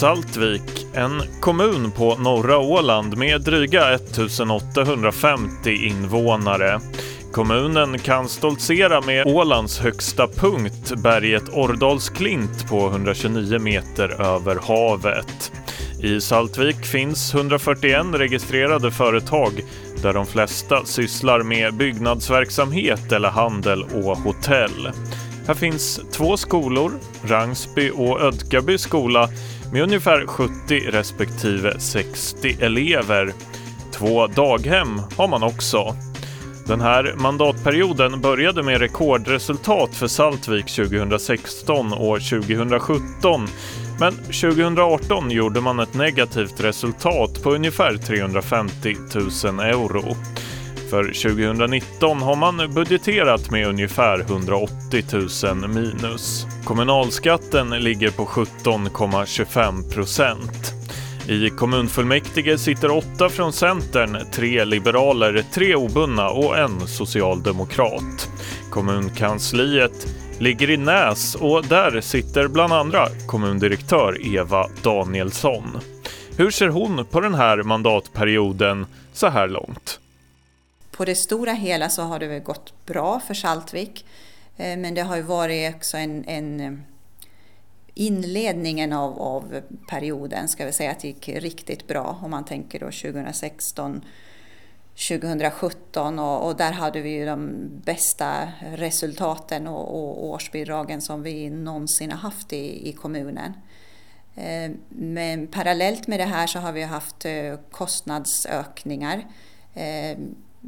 Saltvik, en kommun på norra Åland med dryga 1850 invånare. Kommunen kan stoltsera med Ålands högsta punkt, berget Ordalsklint på 129 meter över havet. I Saltvik finns 141 registrerade företag där de flesta sysslar med byggnadsverksamhet eller handel och hotell. Här finns två skolor, Rangsby och Ödkaby skola med ungefär 70 respektive 60 elever. Två daghem har man också. Den här mandatperioden började med rekordresultat för Saltvik 2016 och 2017 men 2018 gjorde man ett negativt resultat på ungefär 350 000 euro. För 2019 har man budgeterat med ungefär 180 000 minus. Kommunalskatten ligger på 17,25 procent. I kommunfullmäktige sitter åtta från Centern, tre liberaler, tre obundna och en socialdemokrat. Kommunkansliet ligger i Näs och där sitter bland andra kommundirektör Eva Danielsson. Hur ser hon på den här mandatperioden så här långt? På det stora hela så har det väl gått bra för Saltvik. Eh, men det har ju varit också en, en eh, inledningen av, av, perioden, ska vi säga att det gick riktigt bra om man tänker då 2016 2017 och, och, där hade vi ju de bästa resultaten och, och årsbidragen som vi någonsin har haft i, i kommunen. Eh, men parallellt med det här så har vi haft kostnadsökningar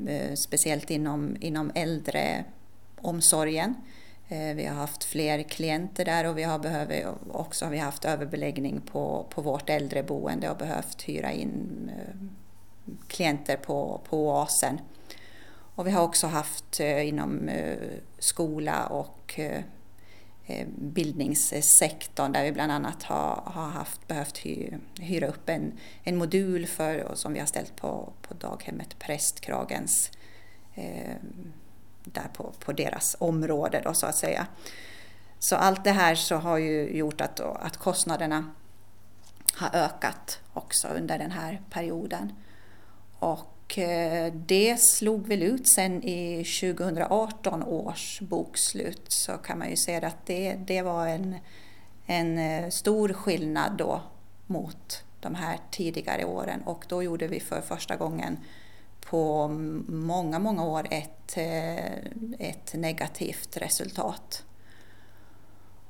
Eh, speciellt inom, inom äldreomsorgen. Eh, vi har haft fler klienter där och vi har behövt, också har vi haft överbeläggning på, på vårt äldreboende och behövt hyra in eh, klienter på, på oasen. Och vi har också haft inom skola och Eh, bildningssektorn där vi bland annat har, har haft, behövt hy, hyra upp en, en modul för, som vi har ställt på, på daghemmet Prästkragens eh, där på, på deras område då, så att säga. Så allt det här så har ju gjort att, att kostnaderna har ökat också under den här perioden. Och och eh, det slog väl ut sen i 2018 års bokslut så kan man ju säga att det, det var en, en eh, stor skillnad då mot de här tidigare åren och då gjorde vi för första gången på många, många år ett, eh, ett negativt resultat.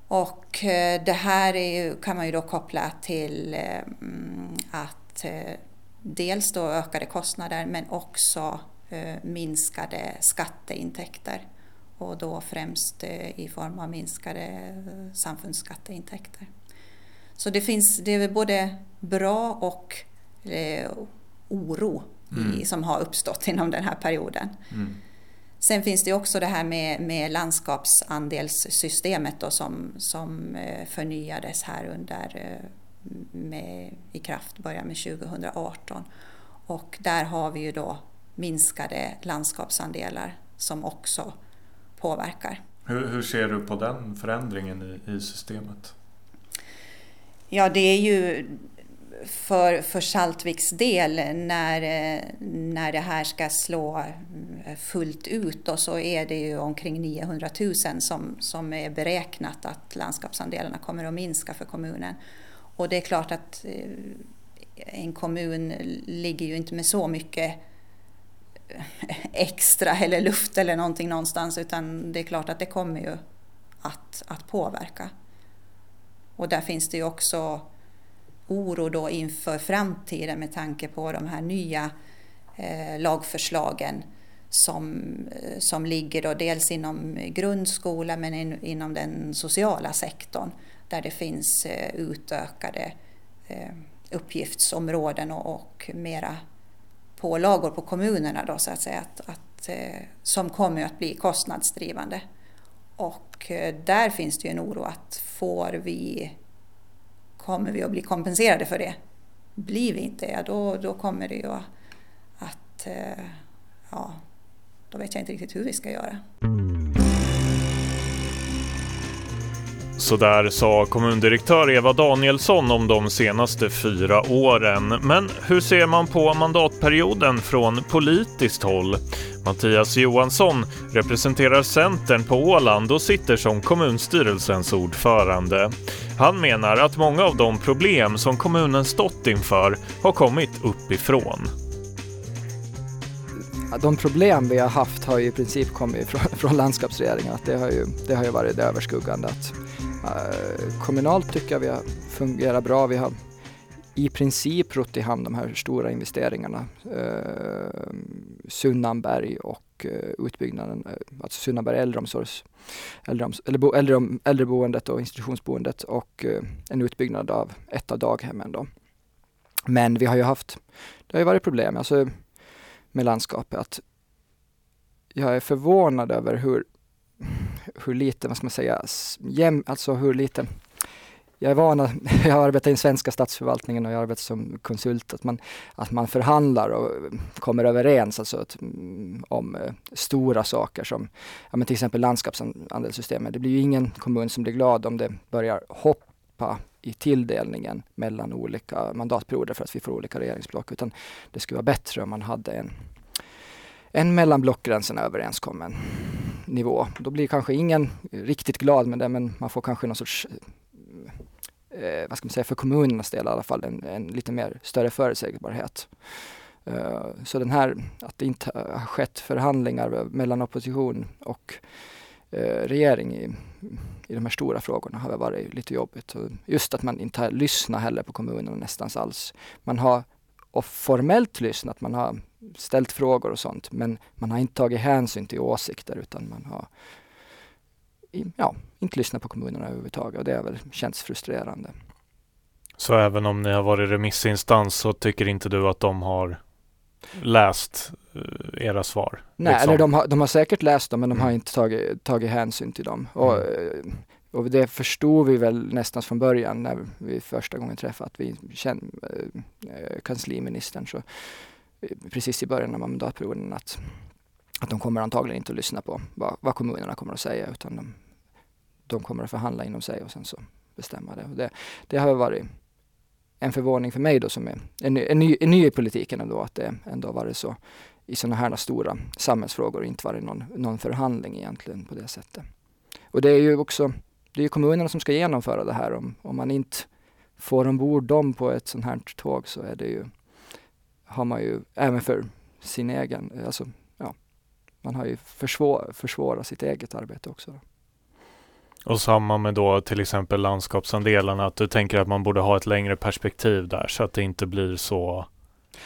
Och det här ju, kan man ju då koppla till mm, att dels då ökade kostnader men också eh, minskade skatteintäkter och då främst eh, i form av minskade eh, samfundsskatteintäkter. Så det finns det är både bra och oro mm. som har uppstått inom den här perioden. Mm. Sen finns det också det här med, med landskapsandelssystemet då som, som förnyades här under med, i kraft börjar med 2018. Och där har vi ju då minskade landskapsandelar som också påverkar. Hur, hur ser du på den förändringen i, i systemet? Ja, det är ju för, för Saltviks del när, när det här ska slå fullt ut då, så är det ju omkring 900 000 som, som är beräknat att landskapsandelarna kommer att minska för kommunen. Och det är klart att eh, en kommun ligger ju inte med så mycket eh, extra eller luft eller någonting någonstans utan det är klart att det kommer ju att, att påverka. Och där finns det ju också oro då inför framtiden med tanke på de här nya eh, lagförslagen som, eh, som ligger då dels inom grundskolan men in, inom den sociala sektorn där det finns eh, utökade eh, uppgiftsområden och, och mera pålagor på kommunerna då så att säga, att, att, eh, som kommer att bli kostnadsdrivande. Och där finns det ju en oro att får vi, kommer vi att bli kompenserade för det? Blir vi inte det, då, då kommer det ju att, ja, då vet jag inte riktigt hur vi ska göra. Så där sa kommundirektör Eva Danielsson om de senaste fyra åren. Men hur ser man på mandatperioden från politiskt håll? Mattias Johansson representerar Centern på Åland och sitter som kommunstyrelsens ordförande. Han menar att många av de problem som kommunen stått inför har kommit uppifrån. De problem vi har haft har ju i princip kommit från, från landskapsregeringen. Att det, har ju, det har ju varit det överskuggande. Att, Eh, kommunalt tycker jag vi har fungerat bra. Vi har i princip rott i hamn de här stora investeringarna. Eh, Sunnanberg och eh, utbyggnaden, alltså Sunnanberg äldreomsorgs, äldreoms, eller bo, äldre, äldreboendet och institutionsboendet och en utbyggnad av ett av daghemmen. Då. Men vi har ju haft, det har ju varit problem alltså, med landskapet. Att jag är förvånad över hur, hur lite, vad ska man säga, jäm, alltså hur lite jag är van att, jag har arbetat i den svenska statsförvaltningen och jag har arbetat som konsult, att man, att man förhandlar och kommer överens alltså att, mm, om eh, stora saker som ja, men till exempel landskapsandelssystemet. Det blir ju ingen kommun som blir glad om det börjar hoppa i tilldelningen mellan olika mandatperioder för att vi får olika regeringsblock, utan det skulle vara bättre om man hade en, en mellan blockgränserna överenskommen nivå. Då blir kanske ingen riktigt glad med det, men man får kanske någon sorts eh, eh vad ska man säga, för kommunernas del i alla fall, en, en lite mer större förutsägbarhet. Eh, så den här, att det inte har skett förhandlingar mellan opposition och eh, regering i, i de här stora frågorna har varit lite jobbigt. Och just att man inte har lyssnat heller på kommunerna nästan alls. Man har och formellt lyssnat, man har ställt frågor och sånt, men man har inte tagit hänsyn till åsikter utan man har ja, inte lyssnat på kommunerna överhuvudtaget och det har väl känts frustrerande. Så även om ni har varit remissinstans så tycker inte du att de har läst uh, era svar? Nej, liksom? eller de har, de har säkert läst dem men de mm. har inte tagit, tagit hänsyn till dem. Och, mm. Och det förstod vi väl nästan från början när vi första gången träffade att vi kände äh, kansliministern så eh, precis i början av mandatperioden att att de kommer antagligen inte att lyssna på vad, vad kommunerna kommer att säga utan de, de, kommer att förhandla inom sig och sen så bestämma det. Och det, det har varit en förvåning för mig då som är en, en, ny, en ny i politiken ändå att det ändå varit så i sådana här stora samhällsfrågor inte varit någon, någon förhandling egentligen på det sättet. Och det är ju också det är kommunerna som ska genomföra det här. Om, om man inte får ombord dem på ett sånt här tåg så är det ju, har man ju även för sin egen, alltså man har ju försvår, försvårat sitt eget arbete också. Då. Och samma med då till exempel landskapsandelarna, att du tänker att man borde ha ett längre perspektiv där så att det inte blir så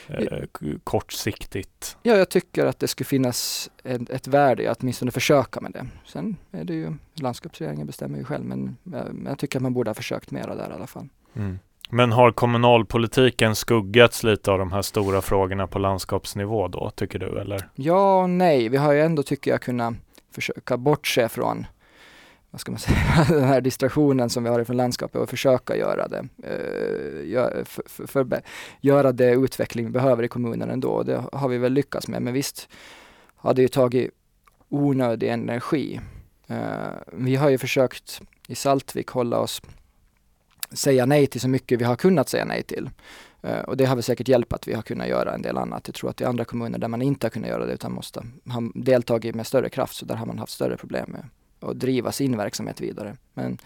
eh, kortsiktigt. Ja, jag tycker att det skulle finnas ett, ett värde i att åtminstone försöka med det. Sen är det ju landskapsregeringen bestämmer ju själv, men jag, jag tycker att man borde ha försökt mera där i alla fall. Mm. Men har kommunalpolitiken skuggats lite av de här stora frågorna på landskapsnivå då, tycker du eller? Ja och nej. Vi har ju ändå, tycker jag, kunnat försöka bortse från vad ska man säga, den här distraktionen som vi har ifrån landskapet och försöka göra det, uh, för, för, för, göra det utveckling vi behöver i kommunen ändå. Det har vi väl lyckats med, men visst har det ju tagit onödig energi. Uh, vi har ju försökt i Saltvik hålla oss säga nej till så mycket vi har kunnat säga nej till. Uh, och det har väl säkert hjälpt att vi har kunnat göra en del annat. Jag tror att i andra kommuner där man inte har kunnat göra det utan måste ha deltagit med större kraft, så där har man haft större problem med och driva sin verksamhet vidare. Men,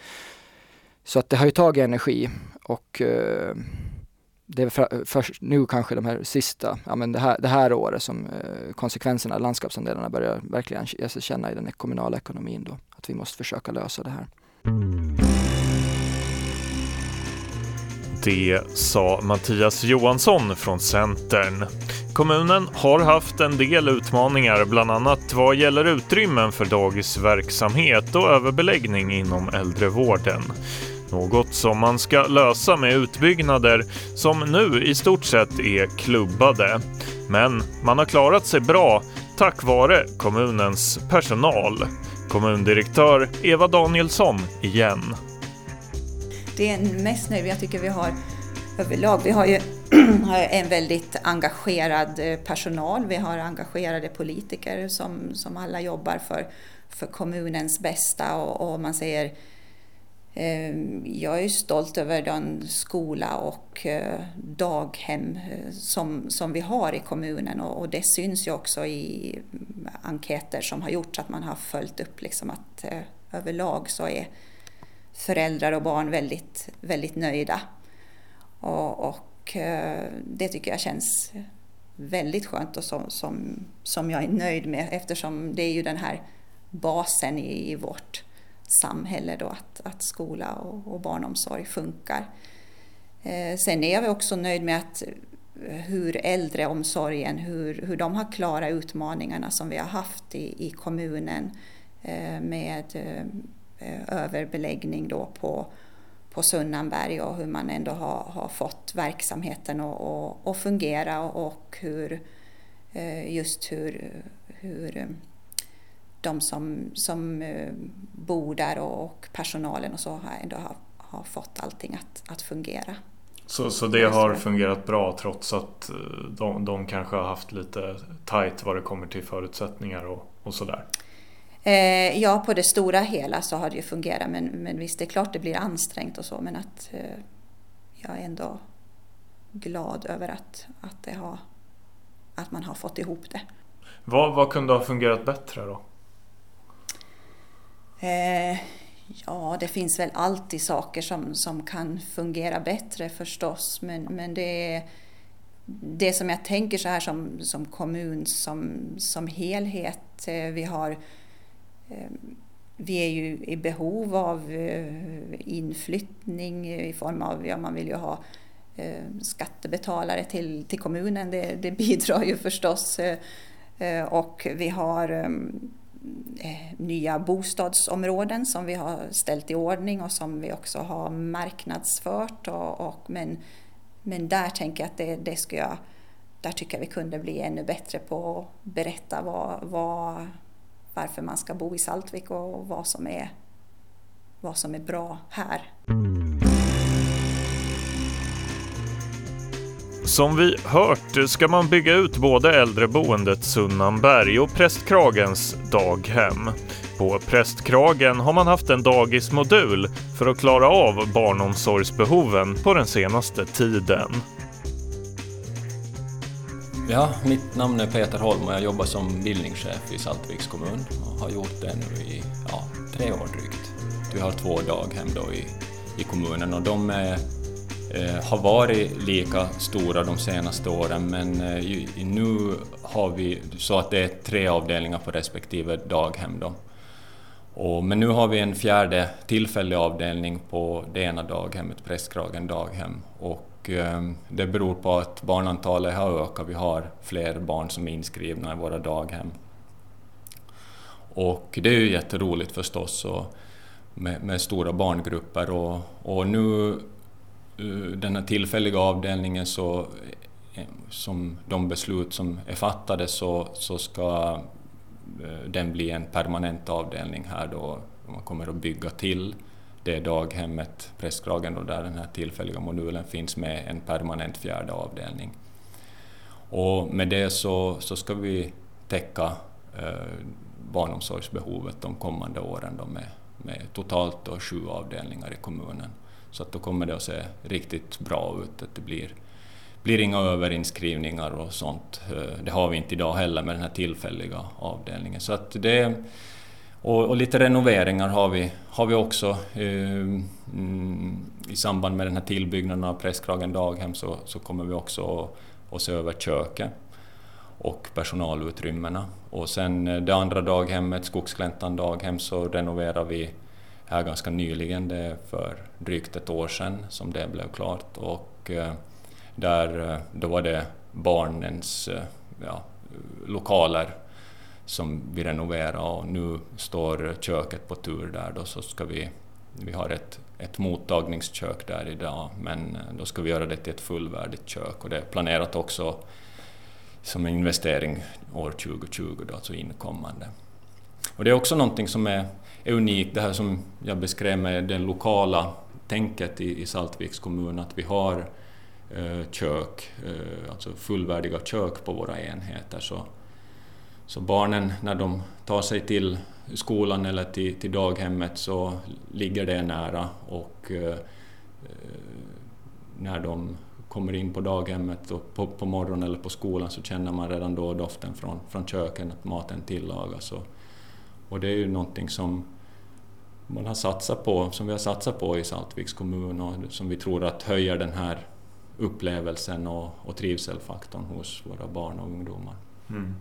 så att det har ju tagit energi och uh, det är för, först nu kanske de här sista, ja men det här, det här året som uh, konsekvenserna av landskapsandelarna börjar verkligen ge sig alltså känna i den kommunala ekonomin då. Att vi måste försöka lösa det här. Det sa Mattias Johansson från Centern. Kommunen har haft en del utmaningar, bland annat vad gäller utrymmen för dagisverksamhet och överbeläggning inom äldrevården. Något som man ska lösa med utbyggnader som nu i stort sett är klubbade. Men man har klarat sig bra tack vare kommunens personal. Kommundirektör Eva Danielsson igen det är mest nöjd jag tycker vi har överlag. Vi har ju en väldigt engagerad eh, personal, vi har engagerade politiker som, som alla jobbar för, för kommunens bästa och, och man säger eh, jag är stolt över den skola och eh, daghem eh, som, som vi har i kommunen och, det syns ju också i enkäter som har gjorts att man har följt upp liksom att eh, överlag så är föräldrar och barn väldigt, väldigt nöjda. Och, och eh, det tycker jag känns väldigt skönt och som, som, som jag är nöjd med eftersom det är ju den här basen i, i vårt samhälle då att, att skola och, och barnomsorg funkar. Eh, sen är jag också nöjd med att eh, hur äldreomsorgen, hur, hur de har klarat utmaningarna som vi har haft i, i kommunen eh, med eh, överbeläggning då på, på Sunnanberg och hur man ändå har, har fått verksamheten att fungera och, och hur eh, just hur, hur de som, som eh, bor där och personalen och så har ändå har, har fått allting att, att fungera. Så, så det har fungerat bra trots att eh, de, de kanske har haft lite tajt vad det kommer till förutsättningar och, och sådär? Eh, ja, på det stora hela så har det ju fungerat men, men visst, det är klart det blir ansträngt och så men att eh, jag är ändå glad över att, att, det har, att man har fått ihop det. Vad, vad kunde ha fungerat bättre då? Eh, ja, det finns väl alltid saker som, som kan fungera bättre förstås, men, men det är det som jag tänker så här som, som kommun som, som helhet. Eh, vi har Ehm, vi är ju i behov av eh, inflyttning i form av, ja man vill ju ha ehm, skattebetalare till, till kommunen, det, det bidrar ju förstås. Eh, eh, och vi har ehm, nya bostadsområden som vi har ställt i ordning och som vi också har marknadsfört. Och, och men, men där tänker jag att det, det ska jag, där tycker jag vi kunde bli ännu bättre på att berätta vad, vad, varför man ska bo i Saltvik och vad som är, vad som är bra här. Som vi hört ska man bygga ut både äldreboendet Sunnanberg och Prästkragens daghem. På Prästkragen har man haft en dagismodul för att klara av barnomsorgsbehoven på den senaste tiden. Ja, mitt namn är Peter Holm och jag jobbar som bildningschef i Saltviks kommun och har gjort det nu i ja, tre år drygt. Vi har två daghem då i, i kommunen och de är Eh, har varit lika stora de senaste åren men eh, nu har vi så att det är tre avdelningar på respektive daghem. Då. Och, men nu har vi en fjärde tillfällig avdelning på det ena daghemmet, Prästkragen daghem. Och, Ehm, det beror på att barnantalet har ökat, vi har fler barn som är inskrivna i våra daghem. Och det är ju jätteroligt förstås och med, med stora barngrupper och, och nu eh, den här tillfälliga avdelningen så eh, som de beslut som är fattade så, så ska eh, den bli en permanent avdelning här då. Man kommer att bygga till det daghemmet, Prästkragen, då, där den här tillfälliga modulen finns med en permanent fjärde avdelning. Och med det så, så ska vi täcka eh, barnomsorgsbehovet de kommande åren då med, med totalt då sju avdelningar i kommunen. Så att då kommer det att se riktigt bra ut. Att det blir, blir inga överinskrivningar och sånt. Eh, det har vi inte idag heller med den här tillfälliga avdelningen. Så att det, och, och lite renoveringar har vi, har vi också. Eh, I samband med den här tillbyggnaden av Prästkragen daghem så, så kommer vi också att, att se över köket och personalutrymmena. Och sen eh, det andra daghemmet, Skogsgläntan daghem, så renoverar vi här ganska nyligen, det är för drygt ett år sedan som det blev klart och eh, där, eh, då var det barnens ja, lokaler som vi renoverade och nu står köket på tur där då så ska vi, vi har ett, ett mottagningskök där idag men eh, då ska vi göra det till ett fullvärdigt kök och det är planerat också som en investering år 2020, då, alltså inkommande. Och det är också någonting som är är unikt, det här som jag beskrev med det lokala tänket i, i Saltviks kommun, att vi har eh, kök, eh, alltså fullvärdiga kök på våra enheter. Så, så barnen, när de tar sig till skolan eller till, till daghemmet så ligger det nära och eh, eh, när de kommer in på daghemmet och på, på morgonen eller på skolan så känner man redan då doften från, från köken, att maten tillagas. Och, och det är ju någonting som man har satsat på, som vi har satsat på i Saltviks kommun och som vi tror att höjer den här upplevelsen och, och trivselfaktorn hos våra barn och ungdomar. Mm.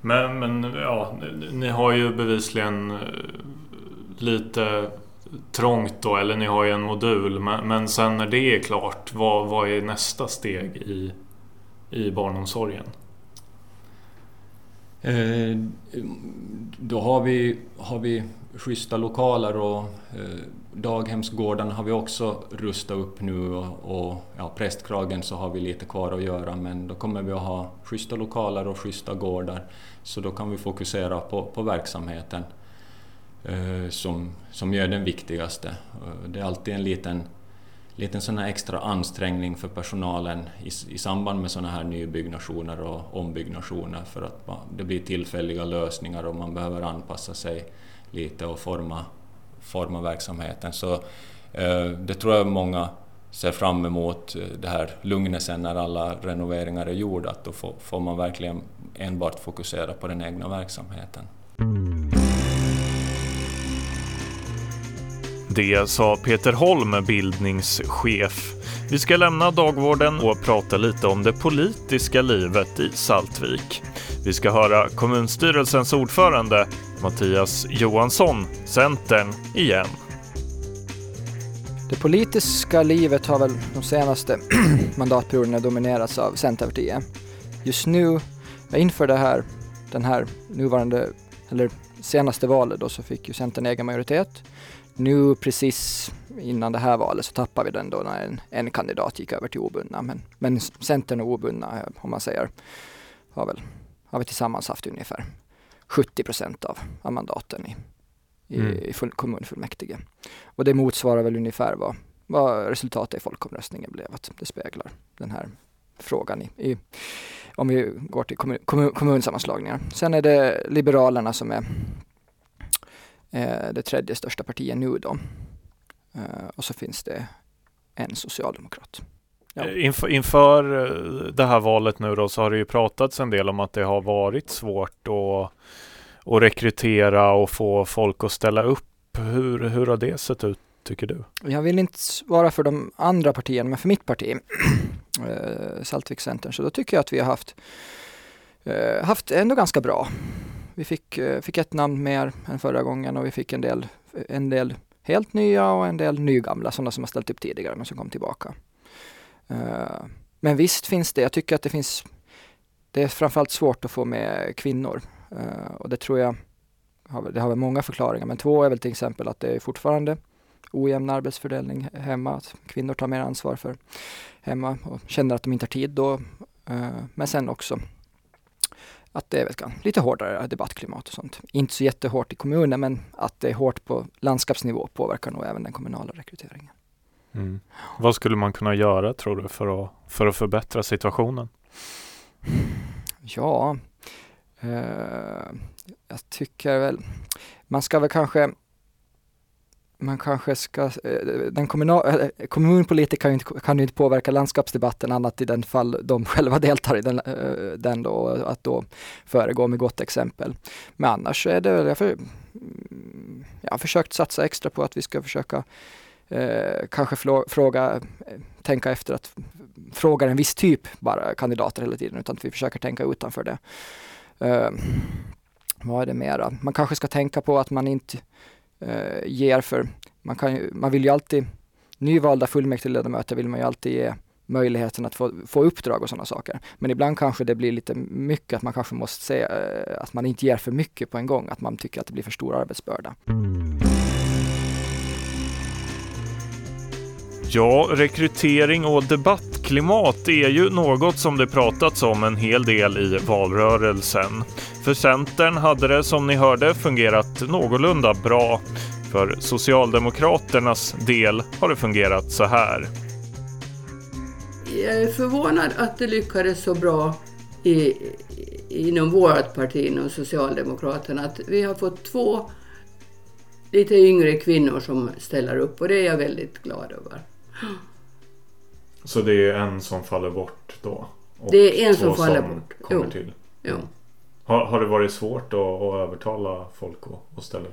Men, men ja, ni har ju bevisligen eh, lite trångt då, eller ni har ju en modul. Men, men sen när det är klart, vad, vad är nästa steg i, i barnomsorgen? Eh, då har vi, har vi schyssta lokaler och eh, daghemsgårdarna har vi också rustat upp nu och, och ja, prästkragen så har vi lite kvar att göra men då kommer vi att ha schyssta lokaler och schyssta gårdar så då kan vi fokusera på, på verksamheten eh, som, som är den viktigaste. Eh, det är alltid en liten, liten sån extra ansträngning för personalen i, i samband med sådana här nybyggnationer och ombyggnationer för att det blir tillfälliga lösningar och man behöver anpassa sig lite och forma, forma verksamheten. Så eh, det tror jag många ser fram emot, eh, det här lugnet sen när alla renoveringar är gjorda, att då får, får man verkligen enbart fokusera på den egna verksamheten. Det sa Peter Holm, bildningschef. Vi ska lämna dagvården och prata lite om det politiska livet i Saltvik. Vi ska höra kommunstyrelsens ordförande Mattias Johansson, Centern, igen. Det politiska livet har väl de senaste mandatperioderna dominerats av Centerpartiet. Just nu, inför det här, den här nuvarande, eller senaste valet då, så fick ju Centern egen majoritet. Nu precis innan det här valet så tappade vi den då när en, en kandidat gick över till obundna. Men, men Centern och obundna, eh, om man säger, har väl har vi tillsammans haft ungefär 70 procent av, av mandaten i, i, mm. i full, kommunfullmäktige. Och det motsvarar väl ungefär vad, vad resultatet i folkomröstningen blev, att det speglar den här frågan i, i om vi går till kommun, kommun, kommunsammanslagningar. Sen är det Liberalerna som är eh, det tredje största partiet nu då. Eh, och så finns det en socialdemokrat. Ja. Eh, inför, inför eh, det här valet nu då så har det ju pratats en del om att det har varit svårt att, att rekrytera och få folk att ställa upp. Hur, hur har det sett ut tycker du? Jag vill inte svara för de andra partierna, men för mitt parti, eh, Saltvikscentern, så då tycker jag att vi har haft, haft ändå ganska bra. Vi fick, fick ett namn mer än förra gången och vi fick en del, en del helt nya och en del nygamla, sådana som har ställt upp tidigare men som kom tillbaka. Eh, men visst finns det, jag tycker att det finns, det är framförallt svårt att få med kvinnor eh, och det tror jag, det har väl många förklaringar, men två är väl till exempel att det är fortfarande ojämn arbetsfördelning hemma, att kvinnor tar mer ansvar för hemma och känner att de inte har tid då. Eh, men sen också att det är lite hårdare debattklimat och sånt. Inte så jättehårt i kommunen, men att det är hårt på landskapsnivå påverkar nog även den kommunala rekryteringen. Mm. Vad skulle man kunna göra tror du för att, för att förbättra situationen? Ja, eh, jag tycker väl man ska väl kanske man kanske ska, eh, den kommunal, eh, kommunpolitiker kan ju, inte, kan ju inte påverka landskapsdebatten annat i den fall de själva deltar i den, eh, den då, att då föregå med gott exempel. Men annars är det väl, jag, för, mm, jag har försökt satsa extra på att vi ska försöka eh, kanske fråga, tänka efter att fråga en viss typ bara kandidater hela tiden utan att vi försöker tänka utanför det. Eh, vad är det mera? Man kanske ska tänka på att man inte eh, ger för, man, kan man vill ju alltid, nyvalda fullmäktigeledamöter vill man ju alltid ge möjligheten att få, få uppdrag och sådana saker. Men ibland kanske det blir lite mycket att man kanske måste se eh, att man inte ger för mycket på en gång, att man tycker att det blir för stor arbetsbörda. Ja, rekrytering och debattklimat är ju något som det pratats om en hel del i valrörelsen. För Centern hade det som ni hörde fungerat någorlunda bra. För Socialdemokraternas del har det fungerat så här. Jag är förvånad att det lyckades så bra i, inom vårt parti, inom Socialdemokraterna, att vi har fått två lite yngre kvinnor som ställer upp och det är jag väldigt glad över. Så det är en som faller bort då? det är en som faller som bort. Kommer jo. till. Jo. Har, har det varit svårt att, att övertala folk att, att ställa?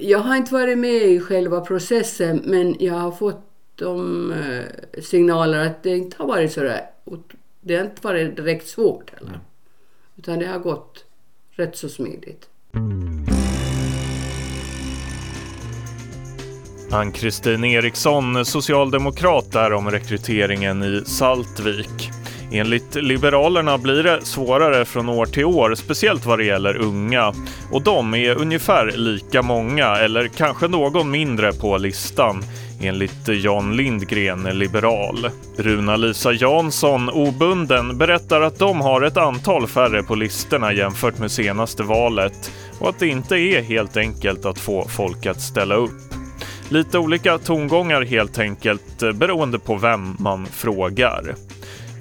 Jag har inte varit med i själva processen men jag har fått de eh, signaler att det inte har varit så där, det har inte varit direkt svårt heller. Mm. Utan det har gått rätt så smidigt. Ann-Kristin Eriksson, socialdemokrat där om rekryteringen i Saltvik. Enligt Liberalerna blir det svårare från år till år, speciellt vad det gäller unga. Och de är ungefär lika många, eller kanske någon mindre på listan enligt Jan Lindgren, liberal. Runa-Lisa Jansson, obunden, berättar att de har ett antal färre på listorna jämfört med senaste valet och att det inte är helt enkelt att få folk att ställa upp. Lite olika tongångar helt enkelt eh, beroende på vem man frågar.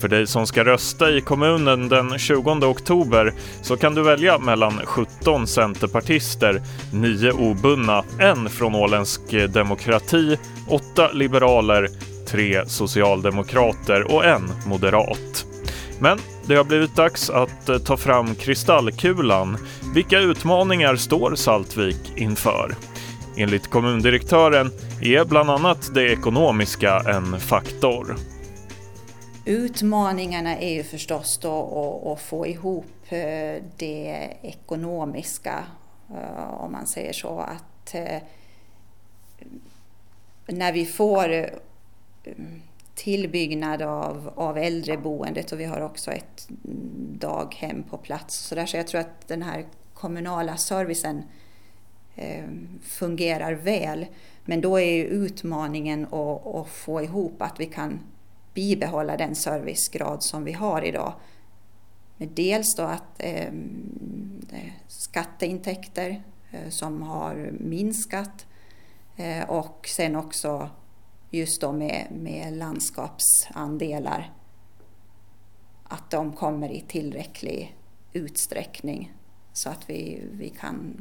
För dig som ska rösta i kommunen den 20 oktober så kan du välja mellan 17 centerpartister, 9 obundna, en från Åländsk eh, demokrati, 8 liberaler, 3 socialdemokrater och en moderat. Men det har blivit dags att eh, ta fram kristallkulan. Vilka utmaningar står Saltvik inför? Enligt kommundirektören är bland annat det ekonomiska en faktor. Utmaningarna är ju förstås då att, att få ihop eh, det ekonomiska, eh, om man säger så. Att eh, när vi får tillbyggnad av, av äldreboendet och vi har också ett daghem på plats. Så, där, så jag tror att den här kommunala servicen Eh, fungerar väl. Men då är ju utmaningen att, att få ihop att vi kan bibehålla den servicegrad som vi har idag. Men dels då att eh, skatteintäkter eh, som har minskat eh, och sen också just då med, med landskapsandelar att de kommer i tillräcklig utsträckning så att vi, vi kan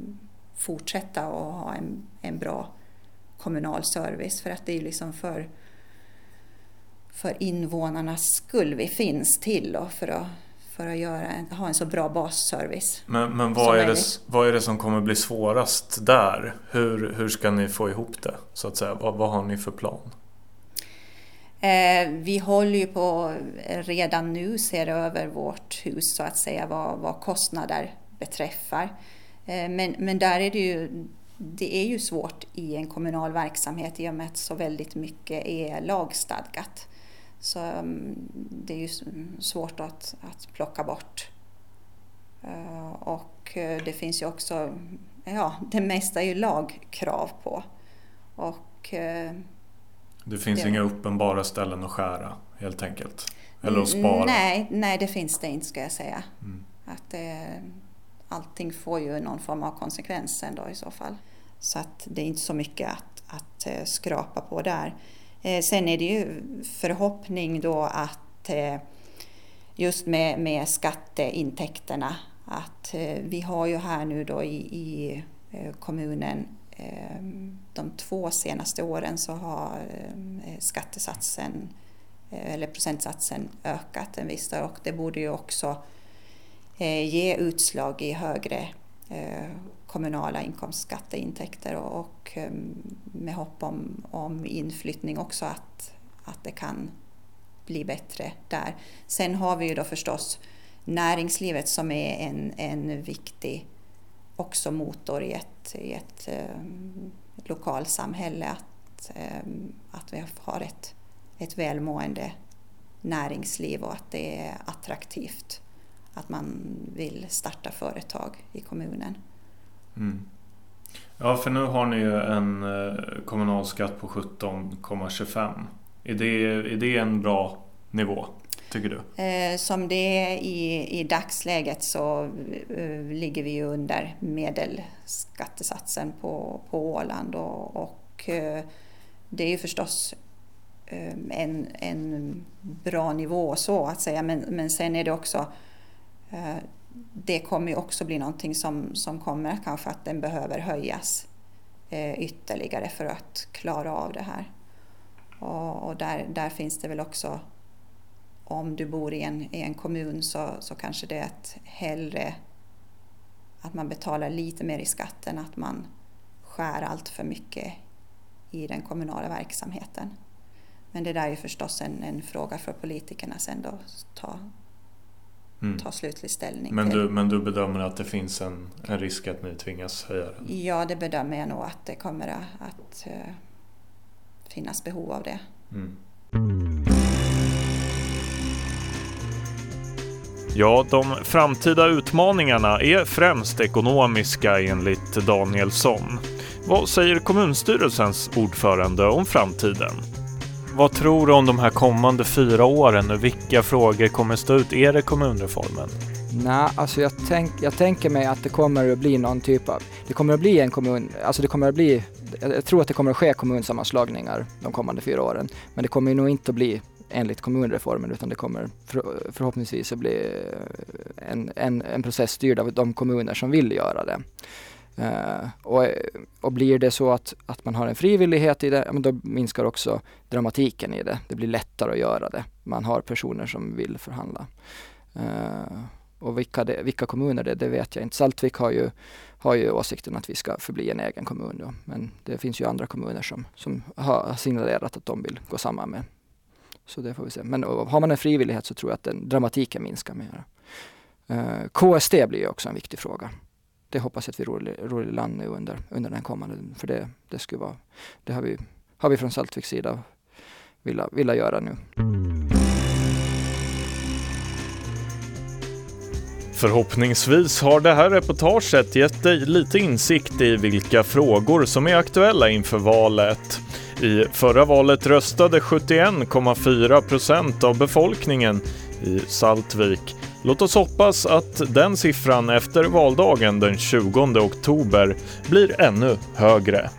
fortsätta och ha en, en bra kommunal service för att det är liksom för för invånarnas skull vi finns till och för att, för att göra, ha en så bra basservice. Men, men vad, är det, vad är det som kommer bli svårast där? Hur, hur ska ni få ihop det? Så att säga? Vad, vad har ni för plan? Eh, vi håller ju på redan nu ser över vårt hus så att säga vad, vad kostnader beträffar. Eh, men, men där är det ju det är ju svårt i en kommunal verksamhet i och med att så väldigt mycket är lagstadgat. Så mm, det är ju svårt att, att plocka bort. Eh, och eh, det finns ju också, ja, det mesta är ju lagkrav på. Och det finns det, inga uppenbara ställen att skära helt enkelt? Eller att spara? Nej, nej det finns det inte ska jag säga. Mm. Att det, allting får ju någon form av konsekvens ändå i så fall. Så att det är inte så mycket att, att eh, skrapa på där. Eh, sen är det ju förhoppning då att eh, just med, med skatteintäkterna att vi har ju här nu då i, i kommunen de två senaste åren så har skattesatsen eller procentsatsen ökat en viss och det borde ju också Eh, ge utslag i högre eh, kommunala inkomstskatteintäkter och, eh, med hopp om, om inflyttning också att, att det kan bli bättre där. Sen har vi ju då förstås näringslivet som är en, en viktig också motor i ett, i ett ett lokalsamhälle. Att, att vi har ett, ett välmående näringsliv och att det är attraktivt att man vill starta företag i kommunen. Mm. Ja, för nu har ni ju en eh, kommunalskatt på 17,25. Är det, är det en bra nivå, tycker du? Eh, som det är i, i dagsläget så eh, ligger vi ju under medelskattesatsen på, på Åland och, och det är ju förstås en, en bra nivå så att säga men, men sen är det också Eh, det kommer ju också bli någonting som, som kommer kanske att den behöver höjas eh, ytterligare för att klara av det här. Och, och, där, där finns det väl också, om du bor i en, i en kommun så, så kanske det är att hellre att man betalar lite mer i skatt än att man skär allt för mycket i den kommunala verksamheten. Men det där är ju förstås en, en fråga för politikerna sen då ta, mm. ta slutlig ställning men du, Men du bedömer att det finns en, en risk att ni tvingas höja den? Ja, det bedömer jag nog att det kommer att, att uh, finnas behov av det. Mm. Ja, de framtida utmaningarna är främst ekonomiska enligt Danielsson. Vad säger kommunstyrelsens ordförande om framtiden? Vad tror du om de här kommande fyra åren? Vilka frågor kommer stå ut? Är det kommunreformen? Nej, alltså jag, tänk, jag tänker mig att det kommer att bli någon typ av, det kommer att bli en kommun, alltså det kommer att bli, jag tror att det kommer att ske kommunsammanslagningar de kommande fyra åren. Men det kommer nog inte att bli enligt kommunreformen utan det kommer för, förhoppningsvis att bli en, en, en process styrd av de kommuner som vill göra det. Uh, och, och blir det så att, att man har en frivillighet i det, men då minskar också dramatiken i det. Det blir lättare att göra det. Man har personer som vill förhandla. Uh, och vilka, det, vilka kommuner det är, det vet jag inte. Saltvik har ju, har ju åsikten att vi ska förbli en egen kommun då. Men det finns ju andra kommuner som, som har signalerat att de vill gå samman med. Så det får vi se. Men har man en frivillighet så tror jag att den dramatiken minskar mer. Eh, uh, KST blir ju också en viktig fråga det hoppas jag att vi ror i land nu under, under den kommande, för det, det skulle vara, det har vi, har vi från Saltviks sida vilja, vilja göra nu. Förhoppningsvis har det här reportaget gett dig lite insikt i vilka frågor som är aktuella inför valet. I förra valet röstade 71,4 procent av befolkningen i Saltvik Låt oss hoppas att den siffran efter valdagen den 20 oktober blir ännu högre.